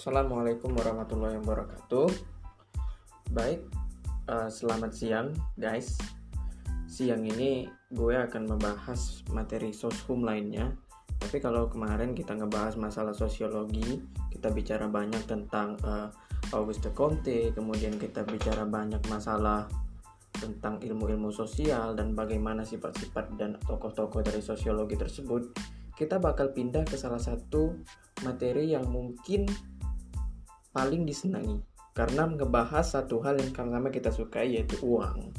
Assalamualaikum warahmatullahi wabarakatuh. Baik, uh, selamat siang guys. Siang ini gue akan membahas materi soshum lainnya. Tapi kalau kemarin kita ngebahas masalah sosiologi, kita bicara banyak tentang uh, Auguste Comte, kemudian kita bicara banyak masalah tentang ilmu-ilmu sosial dan bagaimana sifat-sifat dan tokoh-tokoh dari sosiologi tersebut, kita bakal pindah ke salah satu materi yang mungkin paling disenangi. Karena ngebahas satu hal yang sama kita sukai yaitu uang.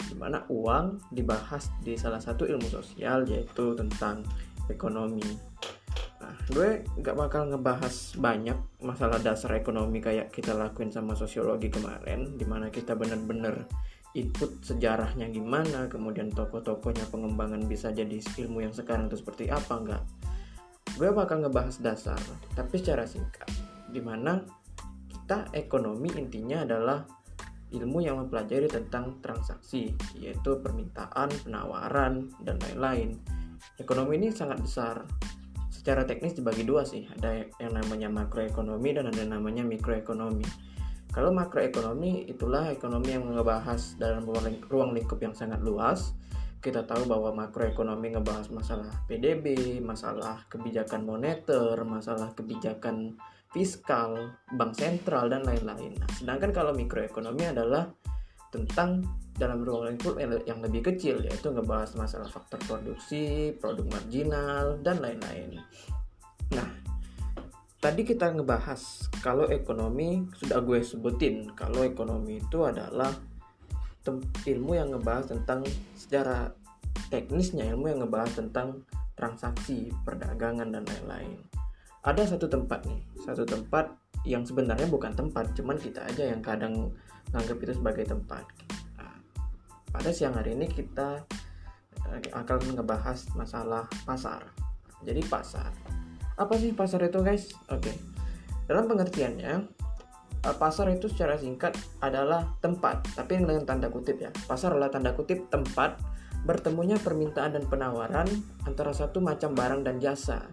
Di mana uang dibahas di salah satu ilmu sosial yaitu tentang ekonomi. Nah gue gak bakal ngebahas banyak masalah dasar ekonomi kayak kita lakuin sama sosiologi kemarin di mana kita bener-bener input sejarahnya gimana kemudian tokoh-tokohnya pengembangan bisa jadi ilmu yang sekarang itu seperti apa enggak gue bakal ngebahas dasar tapi secara singkat. Di mana kita ekonomi intinya adalah ilmu yang mempelajari tentang transaksi, yaitu permintaan, penawaran, dan lain-lain. Ekonomi ini sangat besar. Secara teknis dibagi dua sih, ada yang namanya makroekonomi dan ada yang namanya mikroekonomi. Kalau makroekonomi itulah ekonomi yang ngebahas dalam ruang lingkup yang sangat luas. Kita tahu bahwa makroekonomi ngebahas masalah PDB, masalah kebijakan moneter, masalah kebijakan fiskal, bank sentral dan lain-lain. Nah, sedangkan kalau mikroekonomi adalah tentang dalam ruang lingkup yang lebih kecil yaitu ngebahas masalah faktor produksi, produk marginal dan lain-lain. Nah, tadi kita ngebahas kalau ekonomi sudah gue sebutin kalau ekonomi itu adalah ilmu yang ngebahas tentang secara teknisnya ilmu yang ngebahas tentang transaksi, perdagangan dan lain-lain ada satu tempat nih satu tempat yang sebenarnya bukan tempat cuman kita aja yang kadang nganggap itu sebagai tempat. Nah, pada siang hari ini kita eh, akan ngebahas masalah pasar. Jadi pasar. Apa sih pasar itu guys? Oke. Dalam pengertiannya eh, pasar itu secara singkat adalah tempat. Tapi dengan tanda kutip ya pasar adalah tanda kutip tempat bertemunya permintaan dan penawaran antara satu macam barang dan jasa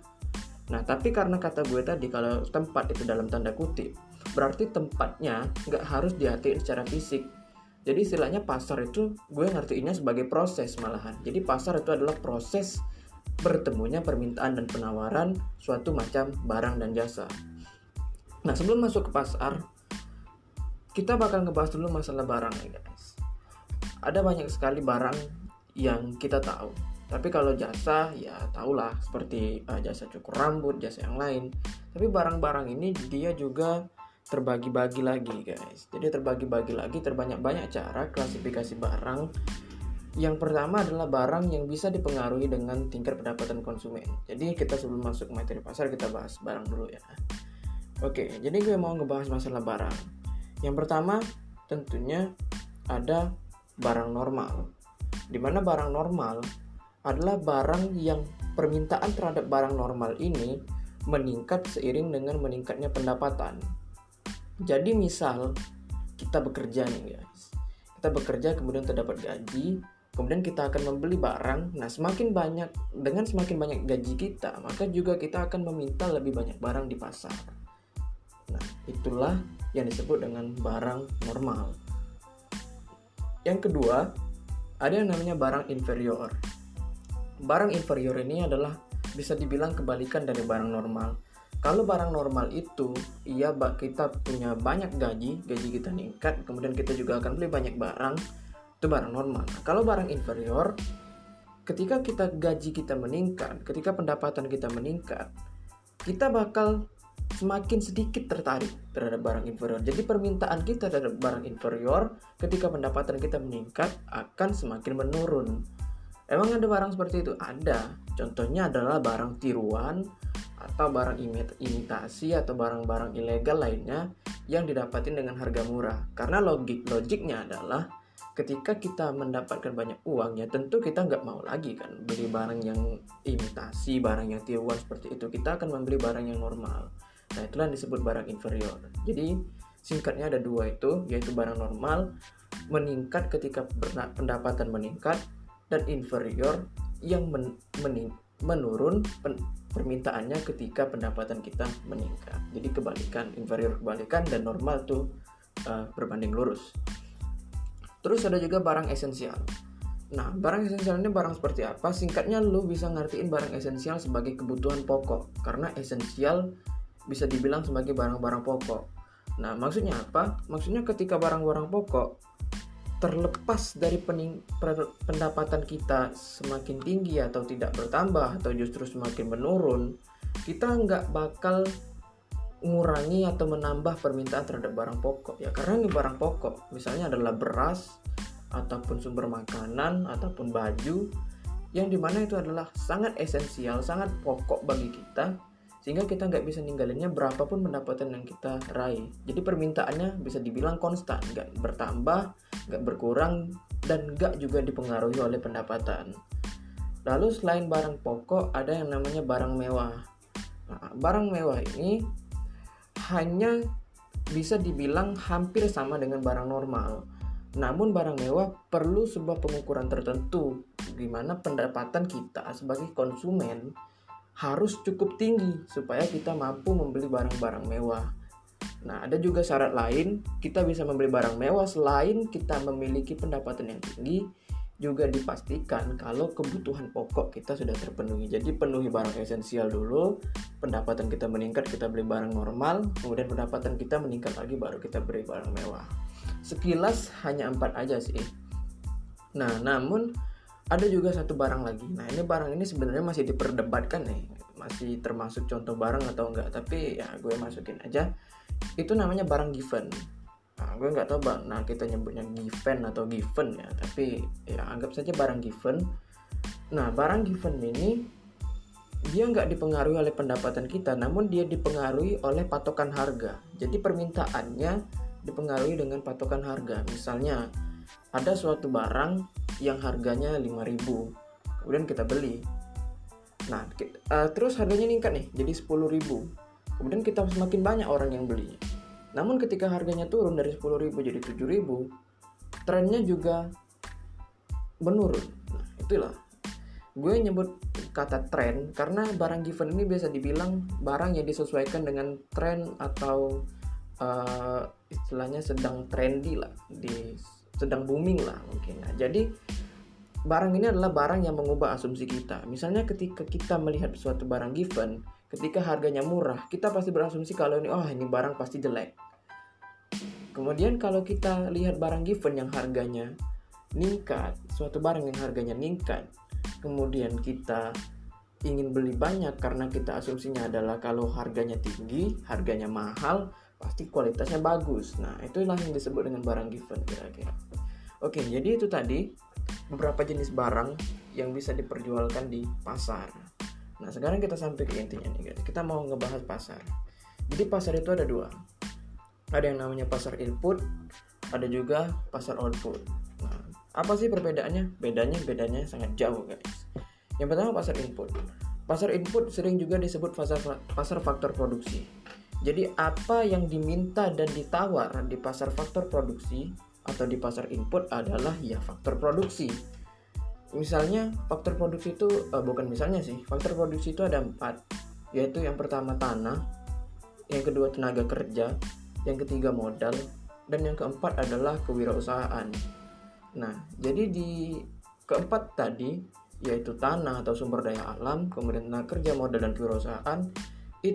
Nah, tapi karena kata gue tadi kalau tempat itu dalam tanda kutip, berarti tempatnya nggak harus diartiin secara fisik. Jadi istilahnya pasar itu gue ngertiinnya sebagai proses malahan. Jadi pasar itu adalah proses bertemunya permintaan dan penawaran suatu macam barang dan jasa. Nah, sebelum masuk ke pasar, kita bakal ngebahas dulu masalah barang ya guys. Ada banyak sekali barang yang kita tahu tapi kalau jasa ya tahulah seperti uh, jasa cukur rambut jasa yang lain. Tapi barang-barang ini dia juga terbagi-bagi lagi guys. Jadi terbagi-bagi lagi terbanyak-banyak cara klasifikasi barang. Yang pertama adalah barang yang bisa dipengaruhi dengan tingkat pendapatan konsumen. Jadi kita sebelum masuk materi pasar kita bahas barang dulu ya. Oke jadi gue mau ngebahas masalah barang. Yang pertama tentunya ada barang normal. Di mana barang normal adalah barang yang permintaan terhadap barang normal ini meningkat seiring dengan meningkatnya pendapatan. Jadi misal kita bekerja nih guys, kita bekerja kemudian terdapat gaji, kemudian kita akan membeli barang. Nah semakin banyak dengan semakin banyak gaji kita, maka juga kita akan meminta lebih banyak barang di pasar. Nah itulah yang disebut dengan barang normal. Yang kedua, ada yang namanya barang inferior barang inferior ini adalah bisa dibilang kebalikan dari barang normal. Kalau barang normal itu, iya kita punya banyak gaji, gaji kita meningkat, kemudian kita juga akan beli banyak barang, itu barang normal. kalau barang inferior, ketika kita gaji kita meningkat, ketika pendapatan kita meningkat, kita bakal semakin sedikit tertarik terhadap barang inferior. Jadi permintaan kita terhadap barang inferior ketika pendapatan kita meningkat akan semakin menurun. Emang ada barang seperti itu? Ada. Contohnya adalah barang tiruan atau barang imitasi atau barang-barang ilegal lainnya yang didapatin dengan harga murah. Karena logik logiknya adalah ketika kita mendapatkan banyak uang ya tentu kita nggak mau lagi kan beli barang yang imitasi, barang yang tiruan seperti itu. Kita akan membeli barang yang normal. Nah itulah yang disebut barang inferior. Jadi singkatnya ada dua itu yaitu barang normal meningkat ketika pendapatan meningkat dan inferior yang men, mening, menurun pen, permintaannya ketika pendapatan kita meningkat. Jadi kebalikan, inferior kebalikan dan normal tuh uh, berbanding lurus. Terus ada juga barang esensial. Nah, barang esensial ini barang seperti apa? Singkatnya lu bisa ngertiin barang esensial sebagai kebutuhan pokok karena esensial bisa dibilang sebagai barang-barang pokok. Nah, maksudnya apa? Maksudnya ketika barang-barang pokok terlepas dari pening, pendapatan kita semakin tinggi atau tidak bertambah atau justru semakin menurun, kita nggak bakal mengurangi atau menambah permintaan terhadap barang pokok ya. Karena ini barang pokok misalnya adalah beras ataupun sumber makanan ataupun baju yang di mana itu adalah sangat esensial sangat pokok bagi kita sehingga kita nggak bisa ninggalinnya berapapun pendapatan yang kita raih. Jadi permintaannya bisa dibilang konstan nggak bertambah nggak berkurang dan nggak juga dipengaruhi oleh pendapatan. Lalu selain barang pokok ada yang namanya barang mewah. Nah, barang mewah ini hanya bisa dibilang hampir sama dengan barang normal. Namun barang mewah perlu sebuah pengukuran tertentu di mana pendapatan kita sebagai konsumen harus cukup tinggi supaya kita mampu membeli barang-barang mewah. Nah, ada juga syarat lain, kita bisa membeli barang mewah selain kita memiliki pendapatan yang tinggi, juga dipastikan kalau kebutuhan pokok kita sudah terpenuhi. Jadi penuhi barang esensial dulu, pendapatan kita meningkat, kita beli barang normal, kemudian pendapatan kita meningkat lagi baru kita beli barang mewah. Sekilas hanya empat aja sih. Nah, namun ada juga satu barang lagi. Nah ini barang ini sebenarnya masih diperdebatkan nih. Masih termasuk contoh barang atau enggak tapi ya gue masukin aja. Itu namanya barang given. Nah, gue nggak tahu bang. Nah kita nyebutnya given atau given ya tapi ya anggap saja barang given. Nah barang given ini dia nggak dipengaruhi oleh pendapatan kita namun dia dipengaruhi oleh patokan harga. Jadi permintaannya dipengaruhi dengan patokan harga. Misalnya ada suatu barang yang harganya 5000 kemudian kita beli. Nah kita, uh, terus harganya meningkat nih jadi 10000 kemudian kita semakin banyak orang yang belinya namun ketika harganya turun dari 10.000 jadi 7.000 trennya juga menurun. Nah itulah. Gue nyebut kata tren karena barang given ini biasa dibilang barang yang disesuaikan dengan tren atau uh, istilahnya sedang trendy lah di sedang booming lah mungkin. Nah, jadi barang ini adalah barang yang mengubah asumsi kita. Misalnya ketika kita melihat suatu barang given, ketika harganya murah, kita pasti berasumsi kalau ini oh ini barang pasti jelek. Kemudian kalau kita lihat barang given yang harganya meningkat, suatu barang yang harganya meningkat, kemudian kita ingin beli banyak karena kita asumsinya adalah kalau harganya tinggi, harganya mahal, pasti kualitasnya bagus. Nah, itulah yang disebut dengan barang given kira-kira. Oke, jadi itu tadi beberapa jenis barang yang bisa diperjualkan di pasar. Nah, sekarang kita sampai ke intinya nih guys. Kita mau ngebahas pasar. Jadi pasar itu ada dua. Ada yang namanya pasar input, ada juga pasar output. Nah, apa sih perbedaannya? Bedanya bedanya sangat jauh guys. Yang pertama pasar input. Pasar input sering juga disebut pasar pasar faktor produksi. Jadi apa yang diminta dan ditawar di pasar faktor produksi atau di pasar input adalah ya faktor produksi. Misalnya faktor produksi itu uh, bukan misalnya sih, faktor produksi itu ada empat, yaitu yang pertama tanah, yang kedua tenaga kerja, yang ketiga modal, dan yang keempat adalah kewirausahaan. Nah, jadi di keempat tadi yaitu tanah atau sumber daya alam, kemudian tenaga kerja, modal dan kewirausahaan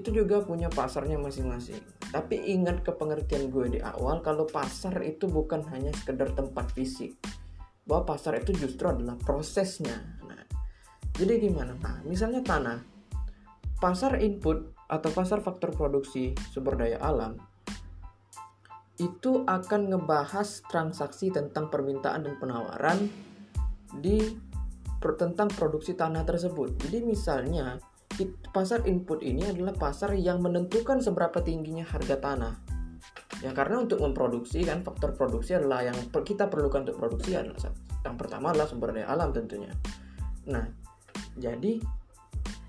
itu juga punya pasarnya masing-masing. Tapi ingat ke pengertian gue di awal kalau pasar itu bukan hanya sekedar tempat fisik. Bahwa pasar itu justru adalah prosesnya. Nah, jadi gimana? Nah, misalnya tanah. Pasar input atau pasar faktor produksi sumber daya alam itu akan ngebahas transaksi tentang permintaan dan penawaran di tentang produksi tanah tersebut. Jadi misalnya pasar input ini adalah pasar yang menentukan seberapa tingginya harga tanah. Ya karena untuk memproduksi kan faktor produksi adalah yang kita perlukan untuk produksi adalah yang pertama adalah sumber daya alam tentunya. Nah, jadi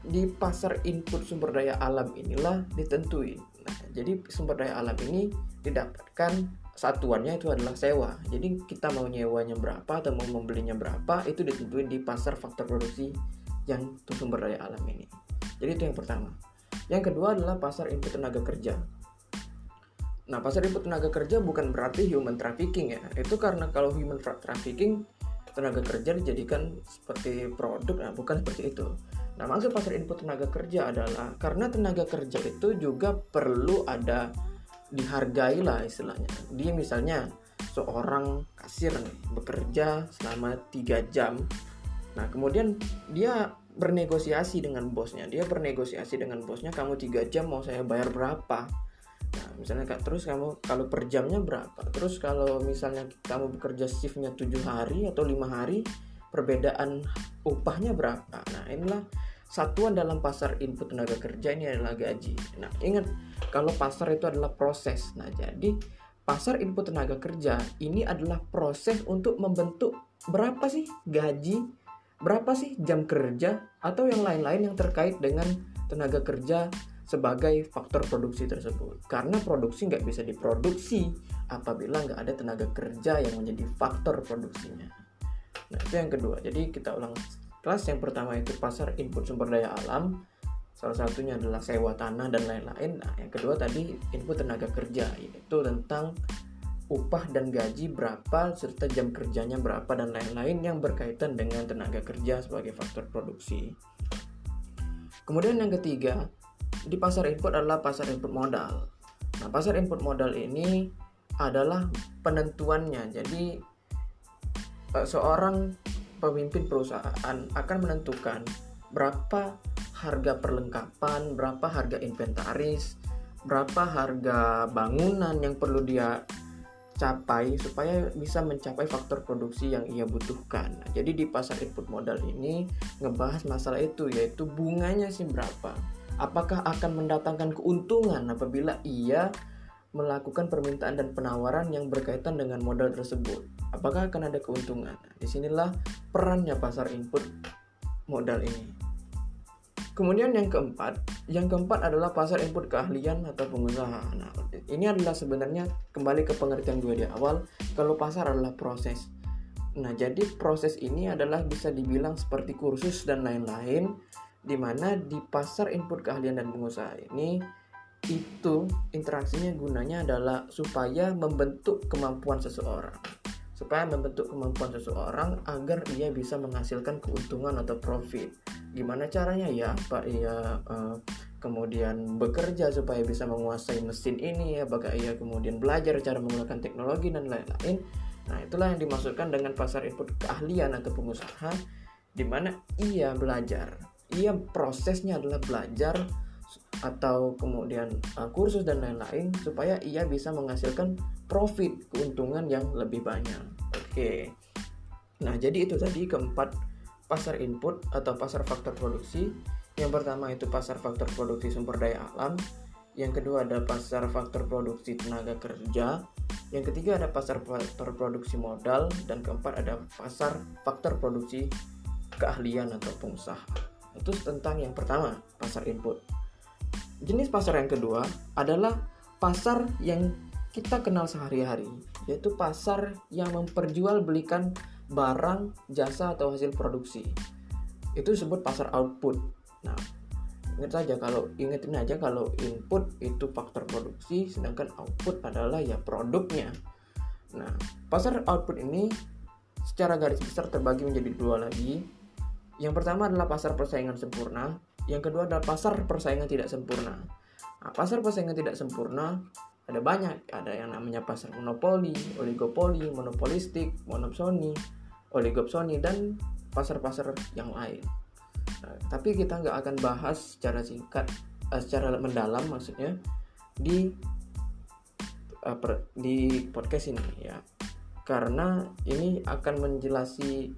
di pasar input sumber daya alam inilah ditentuin. Nah, jadi sumber daya alam ini didapatkan satuannya itu adalah sewa. Jadi kita mau nyewanya berapa atau mau membelinya berapa itu ditentuin di pasar faktor produksi yang sumber daya alam ini. Jadi itu yang pertama. Yang kedua adalah pasar input tenaga kerja. Nah, pasar input tenaga kerja bukan berarti human trafficking ya. Itu karena kalau human trafficking tenaga kerja dijadikan seperti produk, nah bukan seperti itu. Nah, maksud pasar input tenaga kerja adalah karena tenaga kerja itu juga perlu ada dihargai lah istilahnya. Dia misalnya seorang kasir bekerja selama tiga jam. Nah, kemudian dia bernegosiasi dengan bosnya. Dia bernegosiasi dengan bosnya, kamu tiga jam mau saya bayar berapa? Nah, misalnya kak terus kamu kalau per jamnya berapa? Terus kalau misalnya kamu bekerja shiftnya tujuh hari atau lima hari, perbedaan upahnya berapa? Nah, inilah satuan dalam pasar input tenaga kerja ini adalah gaji. Nah, ingat kalau pasar itu adalah proses. Nah, jadi pasar input tenaga kerja ini adalah proses untuk membentuk berapa sih gaji, berapa sih jam kerja atau yang lain-lain yang terkait dengan tenaga kerja sebagai faktor produksi tersebut. Karena produksi nggak bisa diproduksi apabila nggak ada tenaga kerja yang menjadi faktor produksinya. Nah itu yang kedua. Jadi kita ulang kelas yang pertama itu pasar input sumber daya alam. Salah satunya adalah sewa tanah dan lain-lain. Nah yang kedua tadi input tenaga kerja yaitu tentang upah dan gaji berapa serta jam kerjanya berapa dan lain-lain yang berkaitan dengan tenaga kerja sebagai faktor produksi. Kemudian yang ketiga, di pasar input adalah pasar input modal. Nah, pasar input modal ini adalah penentuannya. Jadi eh, seorang pemimpin perusahaan akan menentukan berapa harga perlengkapan, berapa harga inventaris, berapa harga bangunan yang perlu dia capai supaya bisa mencapai faktor produksi yang ia butuhkan. Nah, jadi di pasar input modal ini ngebahas masalah itu yaitu bunganya sih berapa apakah akan mendatangkan keuntungan apabila ia melakukan permintaan dan penawaran yang berkaitan dengan modal tersebut. Apakah akan ada keuntungan? Nah, di sinilah perannya pasar input modal ini. Kemudian yang keempat, yang keempat adalah pasar input keahlian atau pengusaha. Nah, ini adalah sebenarnya kembali ke pengertian gue di awal, kalau pasar adalah proses. Nah, jadi proses ini adalah bisa dibilang seperti kursus dan lain-lain di mana di pasar input keahlian dan pengusaha ini itu interaksinya gunanya adalah supaya membentuk kemampuan seseorang. Supaya membentuk kemampuan seseorang agar ia bisa menghasilkan keuntungan atau profit. Gimana caranya? Ya pak ia uh, kemudian bekerja supaya bisa menguasai mesin ini apakah ia kemudian belajar cara menggunakan teknologi dan lain-lain nah itulah yang dimaksudkan dengan pasar input keahlian atau pengusaha di mana ia belajar ia prosesnya adalah belajar atau kemudian uh, kursus dan lain-lain supaya ia bisa menghasilkan profit keuntungan yang lebih banyak. Oke. Nah, jadi itu tadi keempat pasar input atau pasar faktor produksi. Yang pertama itu pasar faktor produksi sumber daya alam. Yang kedua ada pasar faktor produksi tenaga kerja. Yang ketiga ada pasar faktor produksi modal dan keempat ada pasar faktor produksi keahlian atau pengusaha. Itu tentang yang pertama, pasar input. Jenis pasar yang kedua adalah pasar yang kita kenal sehari-hari, yaitu pasar yang memperjualbelikan barang, jasa atau hasil produksi. Itu disebut pasar output. Nah, ingat saja kalau ingetin aja kalau input itu faktor produksi, sedangkan output adalah ya produknya. Nah, pasar output ini secara garis besar terbagi menjadi dua lagi, yang pertama adalah pasar persaingan sempurna, yang kedua adalah pasar persaingan tidak sempurna. Nah, pasar persaingan tidak sempurna ada banyak, ada yang namanya pasar monopoli, oligopoli, monopolistik, monopsoni, oligopsoni dan pasar-pasar yang lain. Tapi kita nggak akan bahas secara singkat, uh, secara mendalam maksudnya di uh, per, di podcast ini ya, karena ini akan menjelasi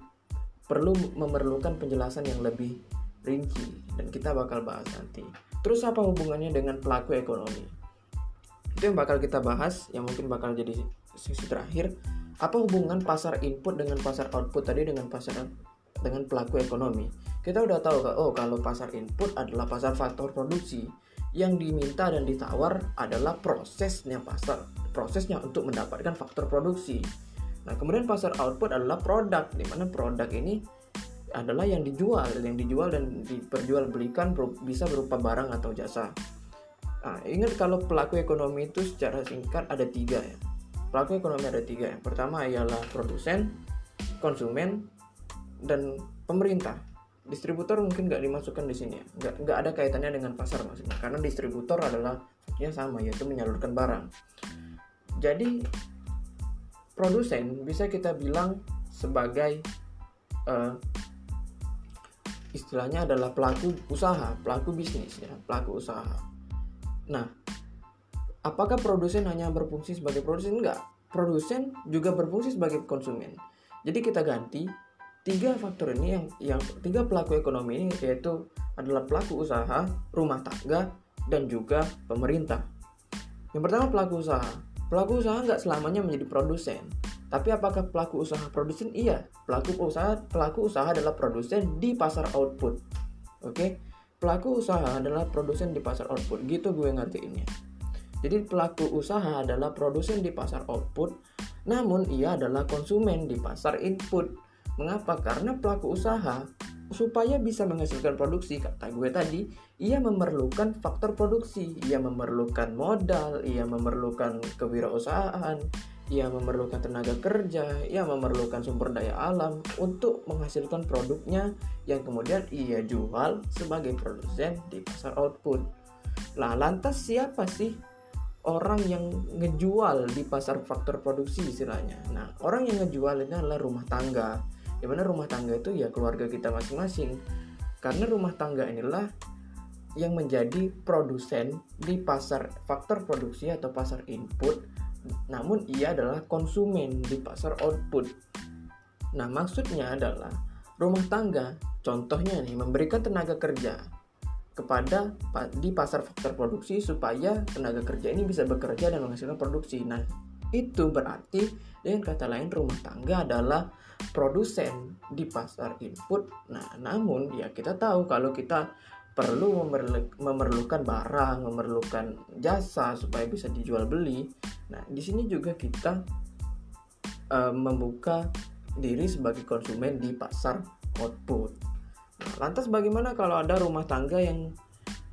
perlu memerlukan penjelasan yang lebih rinci dan kita bakal bahas nanti. Terus apa hubungannya dengan pelaku ekonomi? Itu yang bakal kita bahas, yang mungkin bakal jadi sesi terakhir. Apa hubungan pasar input dengan pasar output tadi dengan pasar dengan pelaku ekonomi? Kita udah tahu oh kalau pasar input adalah pasar faktor produksi yang diminta dan ditawar adalah prosesnya pasar, prosesnya untuk mendapatkan faktor produksi. Nah, kemudian pasar output adalah produk, di mana produk ini adalah yang dijual, yang dijual dan diperjualbelikan bisa berupa barang atau jasa. Nah, ingat kalau pelaku ekonomi itu secara singkat ada tiga ya. Pelaku ekonomi ada tiga. Yang pertama ialah produsen, konsumen, dan pemerintah. Distributor mungkin nggak dimasukkan di sini ya. Nggak, nggak ada kaitannya dengan pasar maksudnya. Karena distributor adalah fungsinya sama yaitu menyalurkan barang. Jadi produsen bisa kita bilang sebagai uh, istilahnya adalah pelaku usaha, pelaku bisnis ya, pelaku usaha. Nah, apakah produsen hanya berfungsi sebagai produsen? Enggak. Produsen juga berfungsi sebagai konsumen. Jadi kita ganti tiga faktor ini yang yang tiga pelaku ekonomi ini yaitu adalah pelaku usaha, rumah tangga, dan juga pemerintah. Yang pertama pelaku usaha. Pelaku usaha nggak selamanya menjadi produsen, tapi apakah pelaku usaha produsen? Iya, pelaku usaha pelaku usaha adalah produsen di pasar output. Oke, pelaku usaha adalah produsen di pasar output. Gitu gue ngertiinnya. Jadi pelaku usaha adalah produsen di pasar output, namun ia adalah konsumen di pasar input. Mengapa? Karena pelaku usaha supaya bisa menghasilkan produksi kata gue tadi ia memerlukan faktor produksi ia memerlukan modal ia memerlukan kewirausahaan ia memerlukan tenaga kerja, ia memerlukan sumber daya alam untuk menghasilkan produknya yang kemudian ia jual sebagai produsen di pasar output. Lah, lantas siapa sih orang yang ngejual di pasar faktor produksi istilahnya? Nah, orang yang ngejual ini adalah rumah tangga. Di mana rumah tangga itu ya keluarga kita masing-masing. Karena rumah tangga inilah yang menjadi produsen di pasar faktor produksi atau pasar input namun ia adalah konsumen di pasar output. Nah, maksudnya adalah rumah tangga, contohnya nih, memberikan tenaga kerja kepada di pasar faktor produksi supaya tenaga kerja ini bisa bekerja dan menghasilkan produksi. Nah, itu berarti dengan kata lain rumah tangga adalah produsen di pasar input. Nah, namun ya kita tahu kalau kita perlu memerlukan barang, memerlukan jasa supaya bisa dijual beli. Nah, di sini juga kita uh, membuka diri sebagai konsumen di pasar output. Nah, lantas bagaimana kalau ada rumah tangga yang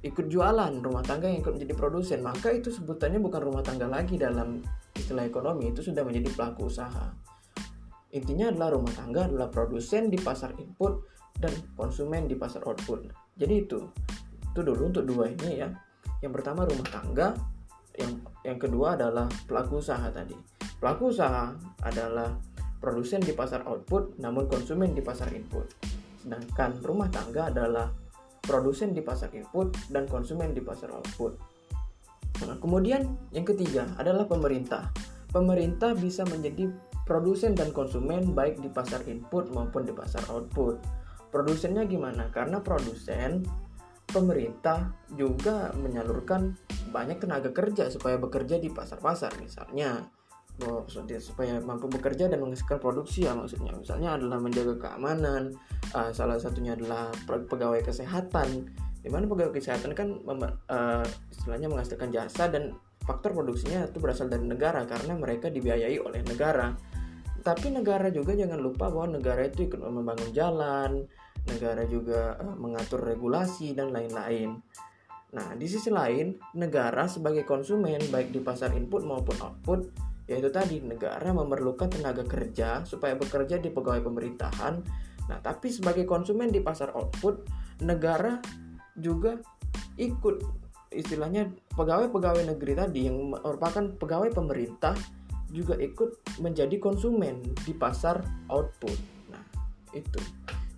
ikut jualan, rumah tangga yang ikut menjadi produsen, maka itu sebutannya bukan rumah tangga lagi dalam istilah ekonomi, itu sudah menjadi pelaku usaha. Intinya adalah rumah tangga adalah produsen di pasar input dan konsumen di pasar output. Jadi itu itu dulu untuk dua ini ya. Yang pertama rumah tangga yang yang kedua adalah pelaku usaha tadi. Pelaku usaha adalah produsen di pasar output namun konsumen di pasar input. Sedangkan rumah tangga adalah produsen di pasar input dan konsumen di pasar output. Nah, kemudian yang ketiga adalah pemerintah. Pemerintah bisa menjadi produsen dan konsumen baik di pasar input maupun di pasar output. Produsennya gimana? Karena produsen pemerintah juga menyalurkan banyak tenaga kerja supaya bekerja di pasar-pasar misalnya. Bahwa supaya mampu bekerja dan menghasilkan produksi ya maksudnya. Misalnya adalah menjaga keamanan uh, salah satunya adalah pegawai kesehatan. Di mana pegawai kesehatan kan uh, istilahnya menghasilkan jasa dan faktor produksinya itu berasal dari negara karena mereka dibiayai oleh negara tapi negara juga jangan lupa bahwa negara itu ikut membangun jalan negara juga uh, mengatur regulasi dan lain-lain. Nah, di sisi lain, negara sebagai konsumen baik di pasar input maupun output, yaitu tadi negara memerlukan tenaga kerja supaya bekerja di pegawai pemerintahan. Nah, tapi sebagai konsumen di pasar output, negara juga ikut istilahnya pegawai-pegawai negeri tadi yang merupakan pegawai pemerintah juga ikut menjadi konsumen di pasar output. Nah, itu.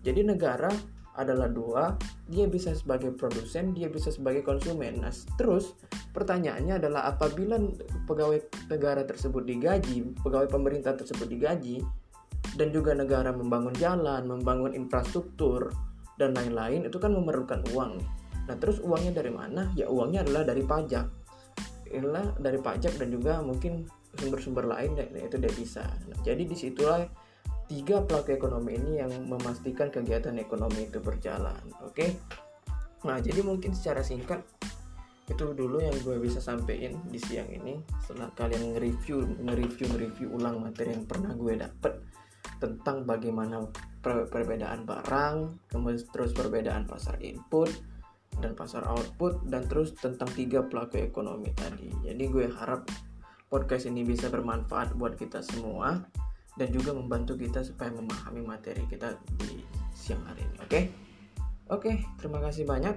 Jadi negara adalah dua, dia bisa sebagai produsen, dia bisa sebagai konsumen. Nah, terus pertanyaannya adalah apabila pegawai negara tersebut digaji, pegawai pemerintah tersebut digaji, dan juga negara membangun jalan, membangun infrastruktur, dan lain-lain, itu kan memerlukan uang. Nah, terus uangnya dari mana? Ya, uangnya adalah dari pajak. Inilah dari pajak dan juga mungkin sumber-sumber lain, yaitu devisa. Nah, jadi di situlah tiga pelaku ekonomi ini yang memastikan kegiatan ekonomi itu berjalan oke okay? nah jadi mungkin secara singkat itu dulu yang gue bisa sampaikan di siang ini setelah kalian nge-review nge-review nge-review ulang materi yang pernah gue dapet tentang bagaimana per perbedaan barang, kemudian terus perbedaan pasar input dan pasar output dan terus tentang tiga pelaku ekonomi tadi. Jadi gue harap podcast ini bisa bermanfaat buat kita semua dan juga membantu kita supaya memahami materi kita di siang hari ini. Oke? Okay? Oke, okay, terima kasih banyak.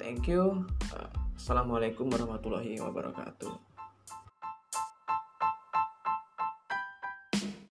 Thank you. Assalamualaikum warahmatullahi wabarakatuh.